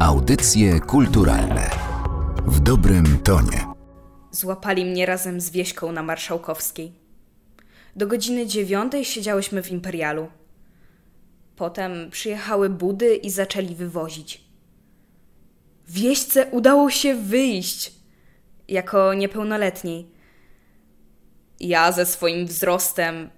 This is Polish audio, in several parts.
Audycje kulturalne w dobrym tonie. Złapali mnie razem z Wieśką na Marszałkowskiej. Do godziny dziewiątej siedziałyśmy w Imperialu. Potem przyjechały budy i zaczęli wywozić. Wieśce udało się wyjść jako niepełnoletniej. Ja ze swoim wzrostem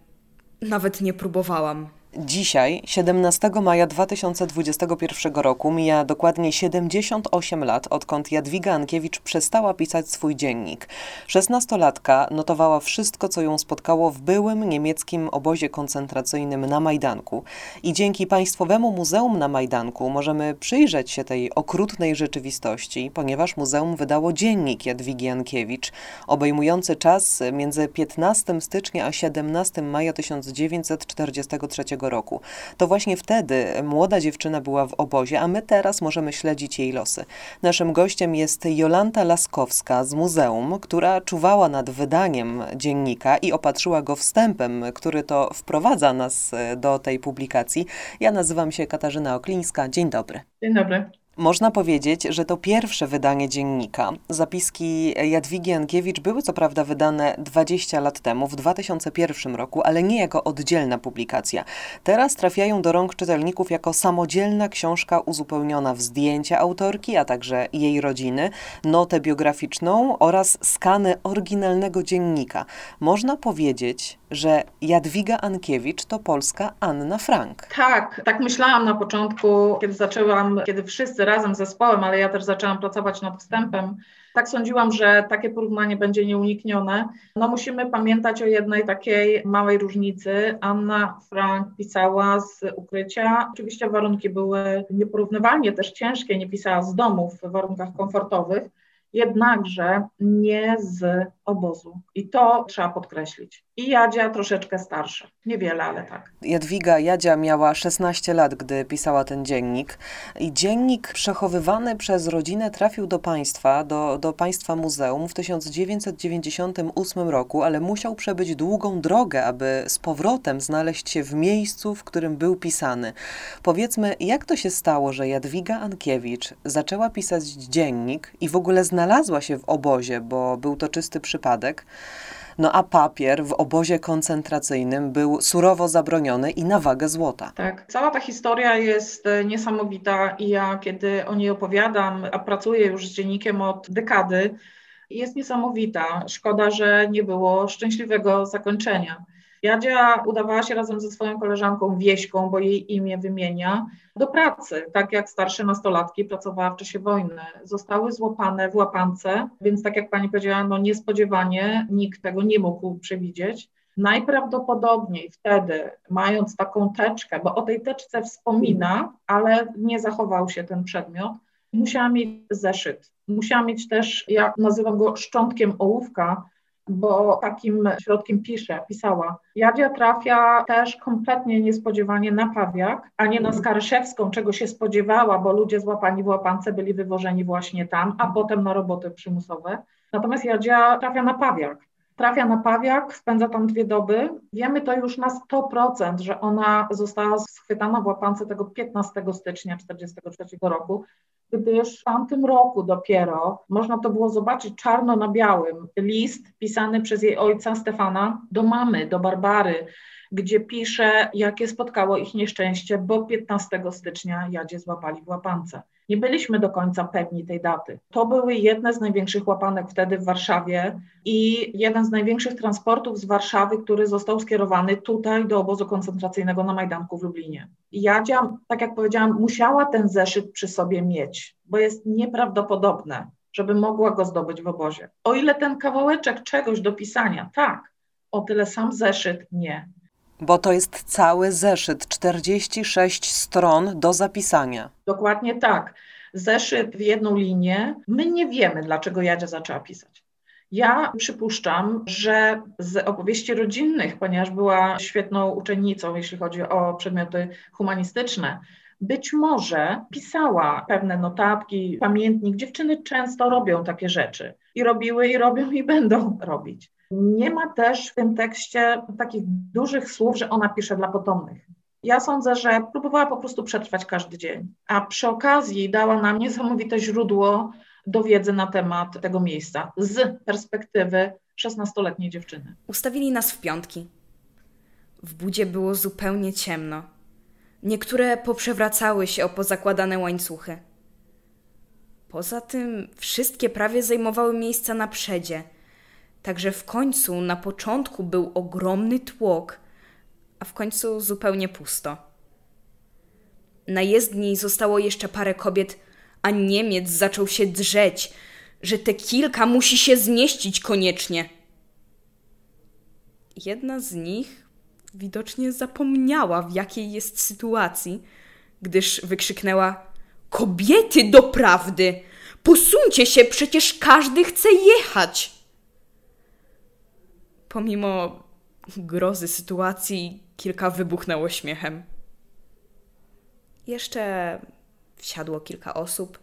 nawet nie próbowałam. Dzisiaj, 17 maja 2021 roku, mija dokładnie 78 lat, odkąd Jadwiga Ankiewicz przestała pisać swój dziennik. Szesnastolatka notowała wszystko, co ją spotkało w byłym niemieckim obozie koncentracyjnym na Majdanku. I dzięki Państwowemu Muzeum na Majdanku możemy przyjrzeć się tej okrutnej rzeczywistości, ponieważ muzeum wydało dziennik Jadwigi Ankiewicz, obejmujący czas między 15 stycznia a 17 maja 1943 roku. To właśnie wtedy młoda dziewczyna była w obozie, a my teraz możemy śledzić jej losy. Naszym gościem jest Jolanta Laskowska z muzeum, która czuwała nad wydaniem dziennika i opatrzyła go wstępem, który to wprowadza nas do tej publikacji. Ja nazywam się Katarzyna Oklińska. Dzień dobry. Dzień dobry. Można powiedzieć, że to pierwsze wydanie dziennika. Zapiski Jadwigi Ankiewicz były co prawda wydane 20 lat temu, w 2001 roku, ale nie jako oddzielna publikacja. Teraz trafiają do rąk czytelników jako samodzielna książka uzupełniona w zdjęcia autorki, a także jej rodziny, notę biograficzną oraz skany oryginalnego dziennika. Można powiedzieć, że Jadwiga Ankiewicz to polska Anna Frank. Tak, tak myślałam na początku, kiedy zaczęłam, kiedy wszyscy razem z zespołem, ale ja też zaczęłam pracować nad wstępem. Tak sądziłam, że takie porównanie będzie nieuniknione. No musimy pamiętać o jednej takiej małej różnicy. Anna Frank pisała z ukrycia. Oczywiście warunki były nieporównywalnie też ciężkie, nie pisała z domu w warunkach komfortowych jednakże nie z obozu. I to trzeba podkreślić. I Jadzia troszeczkę starsza. Niewiele, ale tak. Jadwiga Jadzia miała 16 lat, gdy pisała ten dziennik. I dziennik przechowywany przez rodzinę trafił do państwa, do, do państwa muzeum w 1998 roku, ale musiał przebyć długą drogę, aby z powrotem znaleźć się w miejscu, w którym był pisany. Powiedzmy, jak to się stało, że Jadwiga Ankiewicz zaczęła pisać dziennik i w ogóle znalazła się w obozie, bo był to czysty przypadek. No a papier w obozie koncentracyjnym był surowo zabroniony i na wagę złota. Tak, cała ta historia jest e, niesamowita i ja kiedy o niej opowiadam, a pracuję już z dziennikiem od dekady, jest niesamowita. Szkoda, że nie było szczęśliwego zakończenia. Jadzia udawała się razem ze swoją koleżanką Wieśką, bo jej imię wymienia, do pracy, tak jak starsze nastolatki pracowała w czasie wojny. Zostały złapane w łapance, więc tak jak pani powiedziała, no niespodziewanie nikt tego nie mógł przewidzieć. Najprawdopodobniej wtedy, mając taką teczkę, bo o tej teczce wspomina, ale nie zachował się ten przedmiot, musiała mieć zeszyt. Musiała mieć też, ja nazywam go szczątkiem ołówka, bo takim środkiem pisze, pisała. Jadzia trafia też kompletnie niespodziewanie na Pawiak, a nie na Skaryszewską, czego się spodziewała, bo ludzie złapani w łapance byli wywożeni właśnie tam, a potem na roboty przymusowe. Natomiast Jadzia trafia na Pawiak. Trafia na Pawiak, spędza tam dwie doby. Wiemy to już na 100%, że ona została schwytana w łapance tego 15 stycznia 1943 roku, gdyż w tamtym roku dopiero można to było zobaczyć czarno na białym list pisany przez jej ojca Stefana do mamy, do Barbary, gdzie pisze, jakie spotkało ich nieszczęście, bo 15 stycznia Jadzie złapali w łapance. Nie byliśmy do końca pewni tej daty. To były jedne z największych łapanek wtedy w Warszawie i jeden z największych transportów z Warszawy, który został skierowany tutaj do obozu koncentracyjnego na Majdanku w Lublinie. Jadzia, tak jak powiedziałam, musiała ten zeszyt przy sobie mieć, bo jest nieprawdopodobne, żeby mogła go zdobyć w obozie. O ile ten kawałeczek czegoś do pisania, tak, o tyle sam zeszyt nie. Bo to jest cały zeszyt, 46 stron do zapisania. Dokładnie tak. Zeszyt w jedną linię. My nie wiemy, dlaczego Jadzia zaczęła pisać. Ja przypuszczam, że z opowieści rodzinnych, ponieważ była świetną uczennicą, jeśli chodzi o przedmioty humanistyczne, być może pisała pewne notatki, pamiętnik. Dziewczyny często robią takie rzeczy i robiły, i robią, i będą robić. Nie ma też w tym tekście takich dużych słów, że ona pisze dla potomnych. Ja sądzę, że próbowała po prostu przetrwać każdy dzień, a przy okazji dała nam niesamowite źródło do wiedzy na temat tego miejsca z perspektywy 16-letniej dziewczyny. Ustawili nas w piątki. W budzie było zupełnie ciemno. Niektóre poprzewracały się o pozakładane łańcuchy. Poza tym wszystkie prawie zajmowały miejsca na przedzie. Także w końcu na początku był ogromny tłok, a w końcu zupełnie pusto. Na jezdni zostało jeszcze parę kobiet, a Niemiec zaczął się drzeć, że te kilka musi się zmieścić koniecznie. Jedna z nich widocznie zapomniała, w jakiej jest sytuacji, gdyż wykrzyknęła: Kobiety doprawdy! Posuńcie się, przecież każdy chce jechać! Pomimo grozy sytuacji, kilka wybuchnęło śmiechem. Jeszcze wsiadło kilka osób.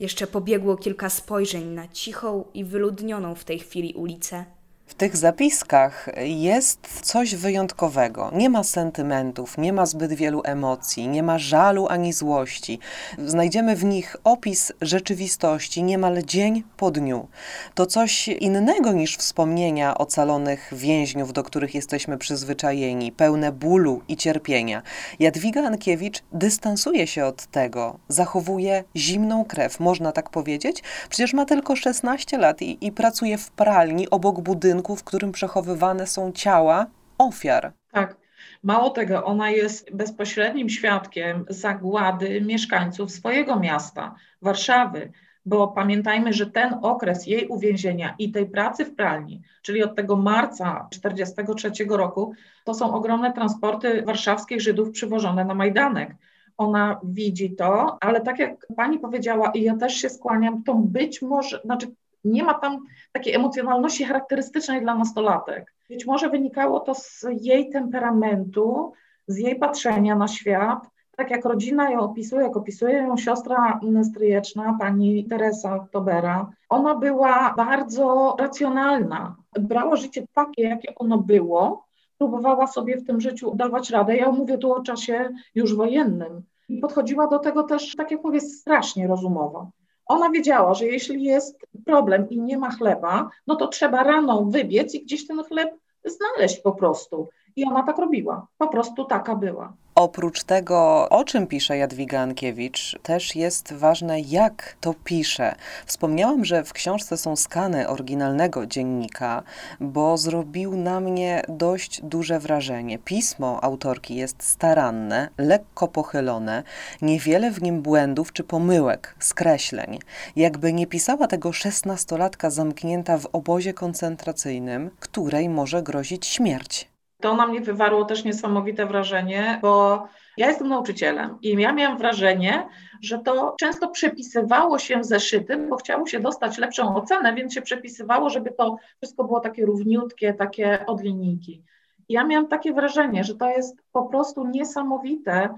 Jeszcze pobiegło kilka spojrzeń na cichą i wyludnioną w tej chwili ulicę. W tych zapiskach jest coś wyjątkowego. Nie ma sentymentów, nie ma zbyt wielu emocji, nie ma żalu ani złości. Znajdziemy w nich opis rzeczywistości niemal dzień po dniu. To coś innego niż wspomnienia ocalonych więźniów, do których jesteśmy przyzwyczajeni, pełne bólu i cierpienia. Jadwiga Ankiewicz dystansuje się od tego, zachowuje zimną krew, można tak powiedzieć. Przecież ma tylko 16 lat i, i pracuje w pralni obok budynku budynku, w którym przechowywane są ciała ofiar. Tak. Mało tego, ona jest bezpośrednim świadkiem zagłady mieszkańców swojego miasta, Warszawy, bo pamiętajmy, że ten okres jej uwięzienia i tej pracy w pralni, czyli od tego marca 1943 roku, to są ogromne transporty warszawskich Żydów przywożone na Majdanek. Ona widzi to, ale tak jak pani powiedziała, i ja też się skłaniam, to być może, znaczy nie ma tam takiej emocjonalności charakterystycznej dla nastolatek. Być może wynikało to z jej temperamentu, z jej patrzenia na świat. Tak jak rodzina ją opisuje, jak opisuje ją siostra stryjeczna, pani Teresa Tobera, ona była bardzo racjonalna. Brała życie takie, jakie ono było, próbowała sobie w tym życiu dawać radę. Ja mówię tu o czasie już wojennym. Podchodziła do tego też, tak jak mówię, strasznie rozumowo. Ona wiedziała, że jeśli jest problem i nie ma chleba, no to trzeba rano wybiec i gdzieś ten chleb znaleźć po prostu. I ona tak robiła. Po prostu taka była. Oprócz tego, o czym pisze Jadwiga Ankiewicz, też jest ważne, jak to pisze. Wspomniałam, że w książce są skany oryginalnego dziennika, bo zrobił na mnie dość duże wrażenie. Pismo autorki jest staranne, lekko pochylone, niewiele w nim błędów czy pomyłek, skreśleń. Jakby nie pisała tego szesnastolatka zamknięta w obozie koncentracyjnym, której może grozić śmierć. To na mnie wywarło też niesamowite wrażenie, bo ja jestem nauczycielem i ja miałam wrażenie, że to często przepisywało się zeszyty, bo chciało się dostać lepszą ocenę, więc się przepisywało, żeby to wszystko było takie równiutkie, takie od linijki. Ja miałam takie wrażenie, że to jest po prostu niesamowite,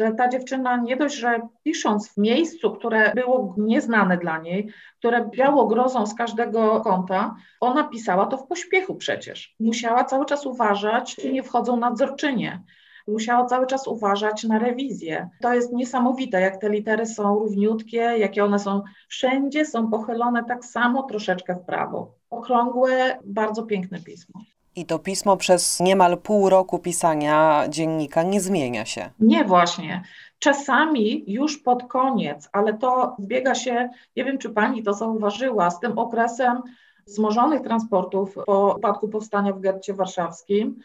że ta dziewczyna nie dość, że pisząc w miejscu, które było nieznane dla niej, które biało grozą z każdego kąta, ona pisała to w pośpiechu przecież. Musiała cały czas uważać, czy nie wchodzą nadzorczynie. Musiała cały czas uważać na rewizję. To jest niesamowite, jak te litery są równiutkie, jakie one są wszędzie, są pochylone tak samo troszeczkę w prawo. Okrągłe, bardzo piękne pismo. I to pismo przez niemal pół roku pisania dziennika nie zmienia się. Nie, właśnie. Czasami już pod koniec, ale to zbiega się, nie wiem czy pani to zauważyła, z tym okresem wzmożonych transportów po upadku powstania w getcie warszawskim,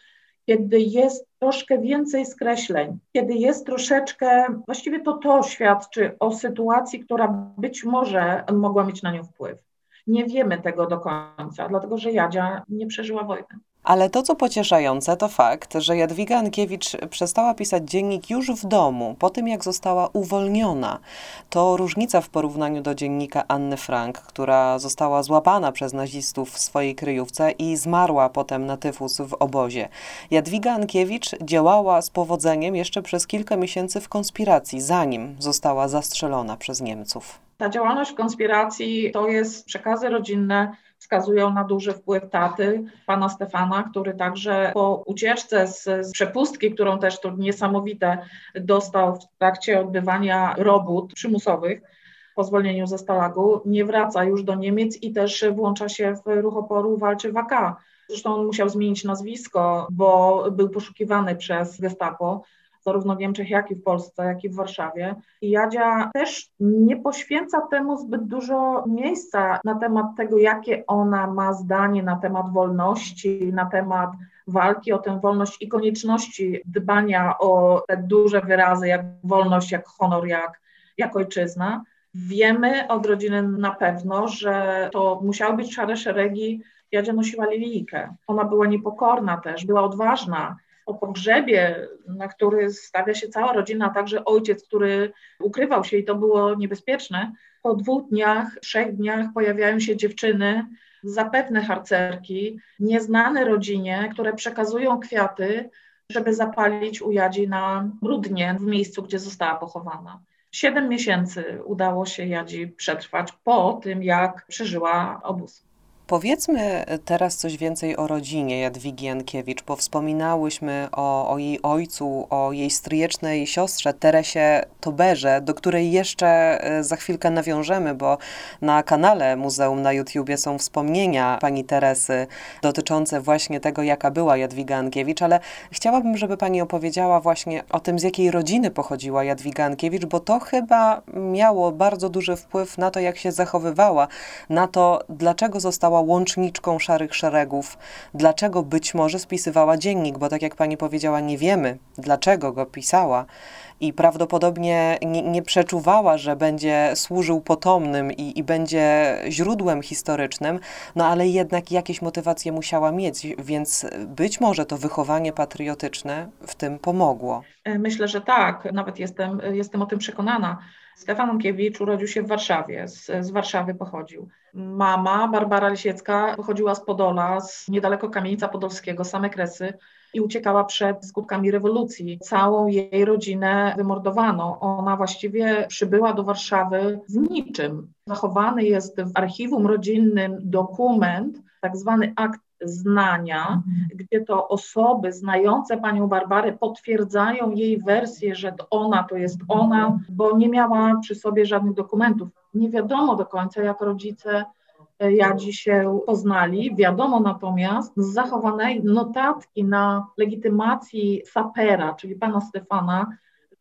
kiedy jest troszkę więcej skreśleń, kiedy jest troszeczkę, właściwie to to świadczy o sytuacji, która być może mogła mieć na nią wpływ. Nie wiemy tego do końca, dlatego że Jadzia nie przeżyła wojny. Ale to, co pocieszające, to fakt, że Jadwiga Ankiewicz przestała pisać dziennik już w domu, po tym jak została uwolniona. To różnica w porównaniu do dziennika Anny Frank, która została złapana przez nazistów w swojej kryjówce i zmarła potem na tyfus w obozie. Jadwiga Ankiewicz działała z powodzeniem jeszcze przez kilka miesięcy w konspiracji, zanim została zastrzelona przez Niemców. Ta działalność w konspiracji to jest przekazy rodzinne wskazują na duży wpływ taty, pana Stefana, który także po ucieczce z, z przepustki, którą też to niesamowite dostał w trakcie odbywania robót przymusowych, po zwolnieniu ze Stalagu, nie wraca już do Niemiec i też włącza się w ruch oporu, walczy w AK. Zresztą on musiał zmienić nazwisko, bo był poszukiwany przez gestapo zarówno w Niemczech, jak i w Polsce, jak i w Warszawie. I Jadzia też nie poświęca temu zbyt dużo miejsca na temat tego, jakie ona ma zdanie na temat wolności, na temat walki o tę wolność i konieczności dbania o te duże wyrazy, jak wolność, jak honor, jak, jak ojczyzna. Wiemy od rodziny na pewno, że to musiały być szare szeregi. Jadzia nosiła lilijkę. Ona była niepokorna też, była odważna o pogrzebie, na który stawia się cała rodzina, a także ojciec, który ukrywał się i to było niebezpieczne. Po dwóch dniach, trzech dniach pojawiają się dziewczyny, zapewne harcerki, nieznane rodzinie, które przekazują kwiaty, żeby zapalić u Jadzi na Rudnie, w miejscu, gdzie została pochowana. Siedem miesięcy udało się Jadzi przetrwać po tym, jak przeżyła obóz. Powiedzmy teraz coś więcej o rodzinie Jadwigi Jankiewicz, bo wspominałyśmy o, o, jej ojcu, o jej stryjecznej siostrze Teresie Toberze, do której jeszcze e, za chwilkę nawiążemy, bo na kanale Muzeum na YouTubie są wspomnienia pani Teresy dotyczące właśnie tego, jaka była Jadwiga Jankiewicz, ale chciałabym, żeby pani opowiedziała właśnie o tym, z jakiej rodziny pochodziła Jadwiga Jankiewicz, bo to chyba miało bardzo duży wpływ na to, jak się zachowywała, na to, dlaczego została łączniczką szarych szeregów, dlaczego być może spisywała dziennik, bo tak jak pani powiedziała, nie wiemy, dlaczego go pisała i prawdopodobnie nie, nie przeczuwała, że będzie służył potomnym i, i będzie źródłem historycznym, no ale jednak jakieś motywacje musiała mieć, więc być może to wychowanie patriotyczne w tym pomogło. Myślę, że tak, nawet jestem, jestem o tym przekonana. Stefan Ankiewicz urodził się w Warszawie, z, z Warszawy pochodził. Mama, Barbara Lisiecka, pochodziła z Podola, z niedaleko Kamienica Podolskiego, same Kresy i uciekała przed skutkami rewolucji. Całą jej rodzinę wymordowano. Ona właściwie przybyła do Warszawy z niczym. Zachowany jest w archiwum rodzinnym dokument, tak zwany akt znania, mhm. gdzie to osoby znające panią Barbarę potwierdzają jej wersję, że ona to jest ona, bo nie miała przy sobie żadnych dokumentów. Nie wiadomo do końca, jak rodzice e, Jadzi się poznali. Wiadomo natomiast z zachowanej notatki na legitymacji sapera, czyli pana Stefana,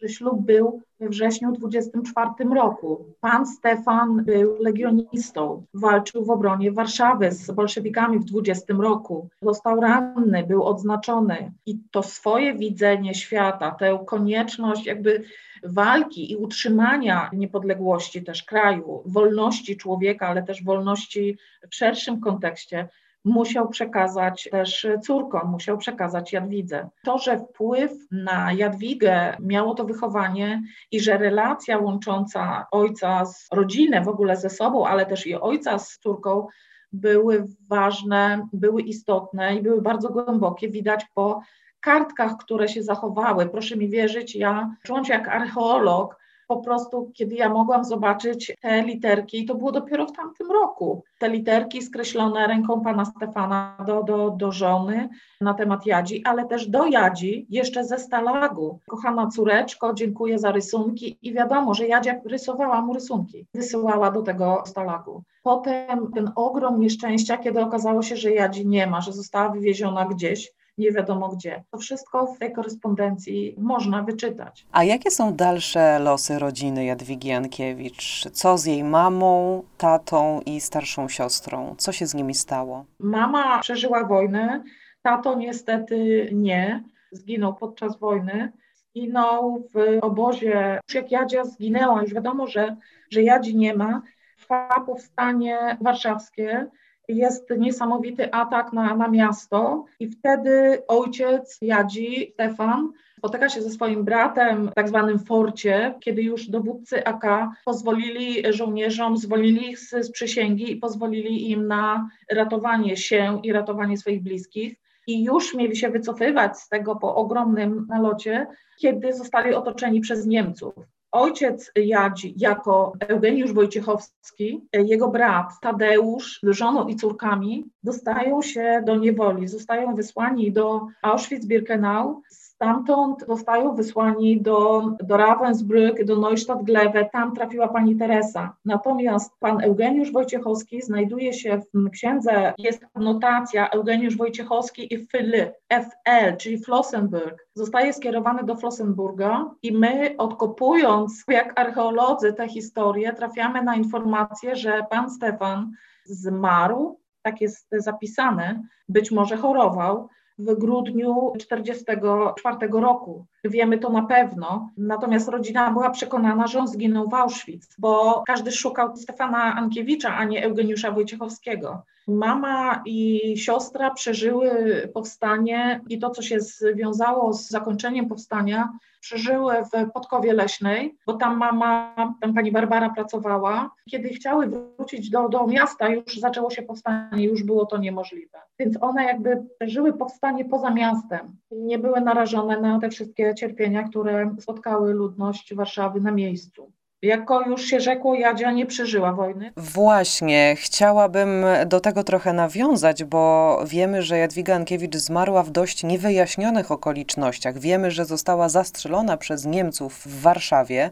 ślub był we wrześniu 24 roku. Pan Stefan był legionistą, walczył w obronie Warszawy z bolszewikami w 20 roku. Został ranny, był odznaczony i to swoje widzenie świata, tę konieczność jakby walki i utrzymania niepodległości też kraju, wolności człowieka, ale też wolności w szerszym kontekście, musiał przekazać też córkom, musiał przekazać Jadwidze. To, że wpływ na Jadwigę miało to wychowanie i że relacja łącząca ojca z rodzinę w ogóle ze sobą, ale też i ojca z córką były ważne, były istotne i były bardzo głębokie, widać po kartkach, które się zachowały. Proszę mi wierzyć, ja czułam się jak archeolog, po prostu, kiedy ja mogłam zobaczyć te literki, to było dopiero w tamtym roku. Te literki skreślone ręką pana Stefana do, do, do żony na temat Jadzi, ale też do Jadzi jeszcze ze Stalagu. Kochana córeczko, dziękuję za rysunki i wiadomo, że Jadzia rysowała mu rysunki, wysyłała do tego Stalagu. Potem ten ogrom nieszczęścia, kiedy okazało się, że Jadzi nie ma, że została wywieziona gdzieś, nie wiadomo gdzie. To wszystko w tej korespondencji można wyczytać. A jakie są dalsze losy rodziny Jadwigi Jankiewicz? Co z jej mamą, tatą i starszą siostrą? Co się z nimi stało? Mama przeżyła wojnę, tato niestety nie. Zginął podczas wojny. Zginął w obozie. Już jak Jadzia zginęła, już wiadomo, że, że Jadzi nie ma. Trwa powstanie warszawskie jest niesamowity atak na, na miasto i wtedy ojciec Jadzi, Stefan, spotyka się ze swoim bratem w tak zwanym forcie, kiedy już dowódcy AK pozwolili żołnierzom, zwolnili ich z, z przysięgi i pozwolili im na ratowanie się i ratowanie swoich bliskich. I już mieli się wycofywać z tego po ogromnym nalocie, kiedy zostali otoczeni przez Niemców. Ojciec Jadzi jako Eugeniusz Wojciechowski, jego brat Tadeusz z żoną i córkami dostają się do niewoli, zostają wysłani do Auschwitz-Birkenau Stamtąd zostają wysłani do, do Ravensbrück, do Neustadt-Glewe, tam trafiła pani Teresa. Natomiast pan Eugeniusz Wojciechowski znajduje się w księdze, jest notacja Eugeniusz Wojciechowski i FL, FL, czyli Flossenburg. Zostaje skierowany do Flossenburga i my odkopując jak archeolodzy tę historię trafiamy na informację, że pan Stefan zmarł, tak jest zapisane, być może chorował, w grudniu 1944 roku. Wiemy to na pewno. Natomiast rodzina była przekonana, że on zginął w Auschwitz, bo każdy szukał Stefana Ankiewicza, a nie Eugeniusza Wojciechowskiego. Mama i siostra przeżyły powstanie i to, co się związało z zakończeniem powstania, przeżyły w Podkowie Leśnej, bo tam mama, tam pani Barbara pracowała. Kiedy chciały wrócić do, do miasta, już zaczęło się powstanie, już było to niemożliwe. Więc one jakby przeżyły powstanie poza miastem. Nie były narażone na te wszystkie cierpienia, które spotkały ludność Warszawy na miejscu. Jako już się rzekło, Jadzia nie przeżyła wojny. Właśnie, chciałabym do tego trochę nawiązać, bo wiemy, że Jadwiga Ankiewicz zmarła w dość niewyjaśnionych okolicznościach. Wiemy, że została zastrzelona przez Niemców w Warszawie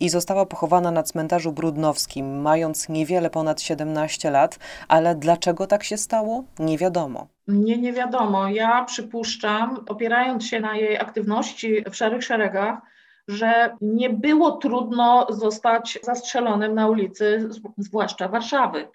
i została pochowana na cmentarzu brudnowskim, mając niewiele ponad 17 lat, ale dlaczego tak się stało? Nie wiadomo. Nie, nie wiadomo. Ja przypuszczam, opierając się na jej aktywności w szarych szeregach, że nie było trudno zostać zastrzelonym na ulicy, zwłaszcza Warszawy.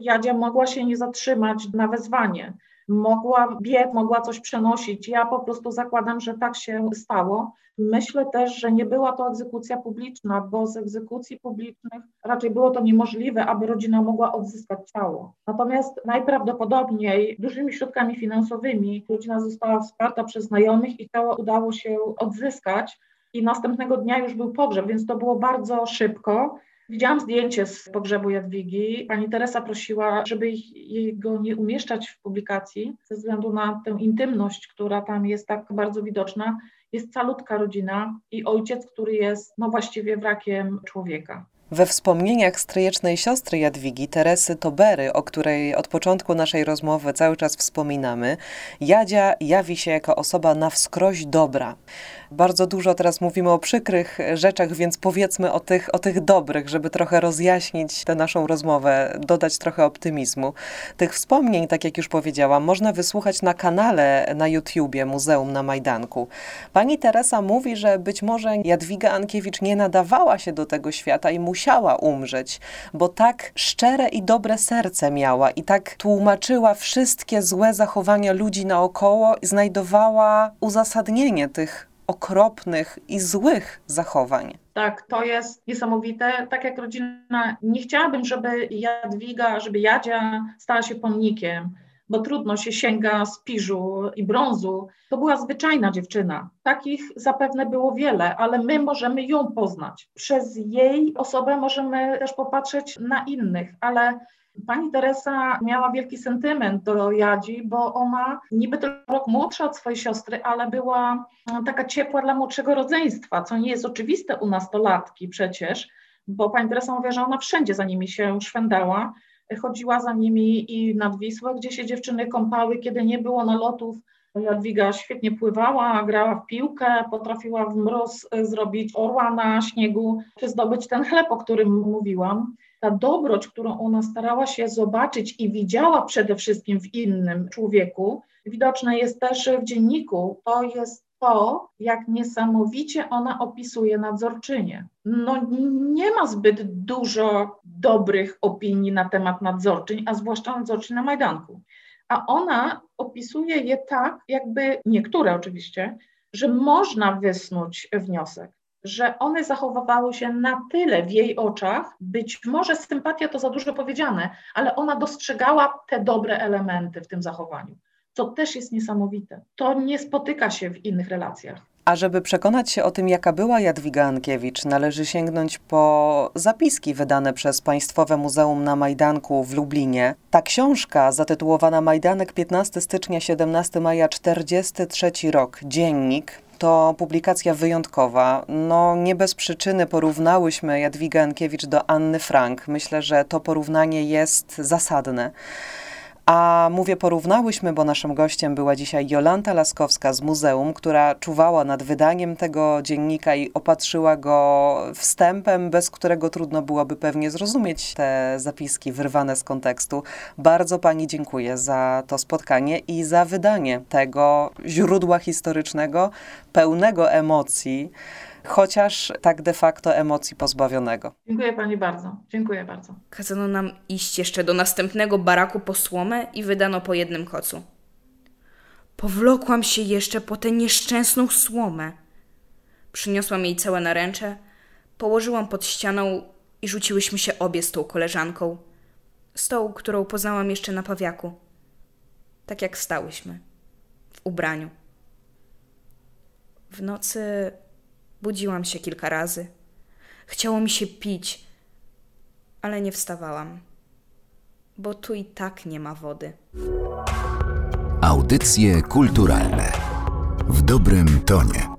Jadzia mogła się nie zatrzymać na wezwanie, mogła biec, mogła coś przenosić. Ja po prostu zakładam, że tak się stało. Myślę też, że nie była to egzekucja publiczna, bo z egzekucji publicznych raczej było to niemożliwe, aby rodzina mogła odzyskać ciało. Natomiast najprawdopodobniej dużymi środkami finansowymi rodzina została wsparta przez znajomych i ciało udało się odzyskać i następnego dnia już był pogrzeb, więc to było bardzo szybko. Widziałam zdjęcie z pogrzebu Jadwigi. Pani Teresa prosiła, żeby jej go nie umieszczać w publikacji ze względu na tę intymność, która tam jest tak bardzo widoczna. Jest calutka rodzina i ojciec, który jest no właściwie wrakiem człowieka. We wspomnieniach stryjecznej siostry Jadwigi, Teresy Tobery, o której od początku naszej rozmowy cały czas wspominamy, Jadzia jawi się jako osoba na wskroś dobra. Bardzo dużo teraz mówimy o przykrych rzeczach, więc powiedzmy o tych, o tych dobrych, żeby trochę rozjaśnić tę naszą rozmowę, dodać trochę optymizmu. Tych wspomnień, tak jak już powiedziałam, można wysłuchać na kanale na YouTubie Muzeum na Majdanku. Pani Teresa mówi, że być może Jadwiga Ankiewicz nie nadawała się do tego świata i musiała umrzeć, bo tak szczere i dobre serce miała i tak tłumaczyła wszystkie złe zachowania ludzi naokoło i znajdowała uzasadnienie tych okropnych i złych zachowań. Tak, to jest niesamowite. Tak jak rodzina, nie chciałabym, żeby Jadwiga, żeby Jadzia stała się pomnikiem, bo trudno się sięga z piżu i brązu. To była zwyczajna dziewczyna. Takich zapewne było wiele, ale my możemy ją poznać. Przez jej osobę możemy też popatrzeć na innych, ale Pani Teresa miała wielki sentyment do Jadzi, bo ona niby tylko rok młodsza od swojej siostry, ale była no, taka ciepła dla młodszego rodzeństwa, co nie jest oczywiste u nastolatki przecież, bo pani Teresa mówiła, że ona wszędzie za nimi się szwendała, chodziła za nimi i nad Wisłę, gdzie się dziewczyny kąpały, kiedy nie było nalotów. Jadwiga świetnie pływała, grała w piłkę, potrafiła w mróz zrobić orła na śniegu, czy zdobyć ten chleb, o którym mówiłam ta dobroć, którą ona starała się zobaczyć i widziała przede wszystkim w innym człowieku, widoczne jest też w dzienniku. To jest to, jak niesamowicie ona opisuje nadzorczynię. No, nie ma zbyt dużo dobrych opinii na temat nadzorczyń, a zwłaszcza nadzorczyń na Majdanku. A ona opisuje je tak, jakby niektóre oczywiście, że można wysnuć wniosek że one zachowywały się na tyle w jej oczach, być może sympatia to za dużo powiedziane, ale ona dostrzegała te dobre elementy w tym zachowaniu, co też jest niesamowite. To nie spotyka się w innych relacjach. A żeby przekonać się o tym, jaka była Jadwiga Ankiewicz, należy sięgnąć po zapiski wydane przez Państwowe Muzeum na Majdanku w Lublinie. Ta książka, zatytułowana Majdanek 15 stycznia 17 maja 43 rok, dziennik, to publikacja wyjątkowa. No, nie bez przyczyny porównałyśmy Jadwigę Ankiewicz do Anny Frank. Myślę, że to porównanie jest zasadne. A mówię porównałyśmy, bo naszym gościem była dzisiaj Jolanta Laskowska z muzeum, która czuwała nad wydaniem tego dziennika i opatrzyła go wstępem, bez którego trudno byłoby pewnie zrozumieć te zapiski wyrwane z kontekstu. Bardzo pani dziękuję za to spotkanie i za wydanie tego źródła historycznego, pełnego emocji chociaż tak de facto emocji pozbawionego. Dziękuję pani bardzo. Dziękuję bardzo. Kazano nam iść jeszcze do następnego baraku po słomę i wydano po jednym kocu. Powlokłam się jeszcze po tę nieszczęsną słomę. Przyniosłam jej całe naręcze, położyłam pod ścianą i rzuciłyśmy się obie z tą koleżanką. Z tą, którą poznałam jeszcze na pawiaku. Tak jak stałyśmy. W ubraniu. W nocy budziłam się kilka razy. Chciało mi się pić, ale nie wstawałam, bo tu i tak nie ma wody. Audycje kulturalne w dobrym tonie.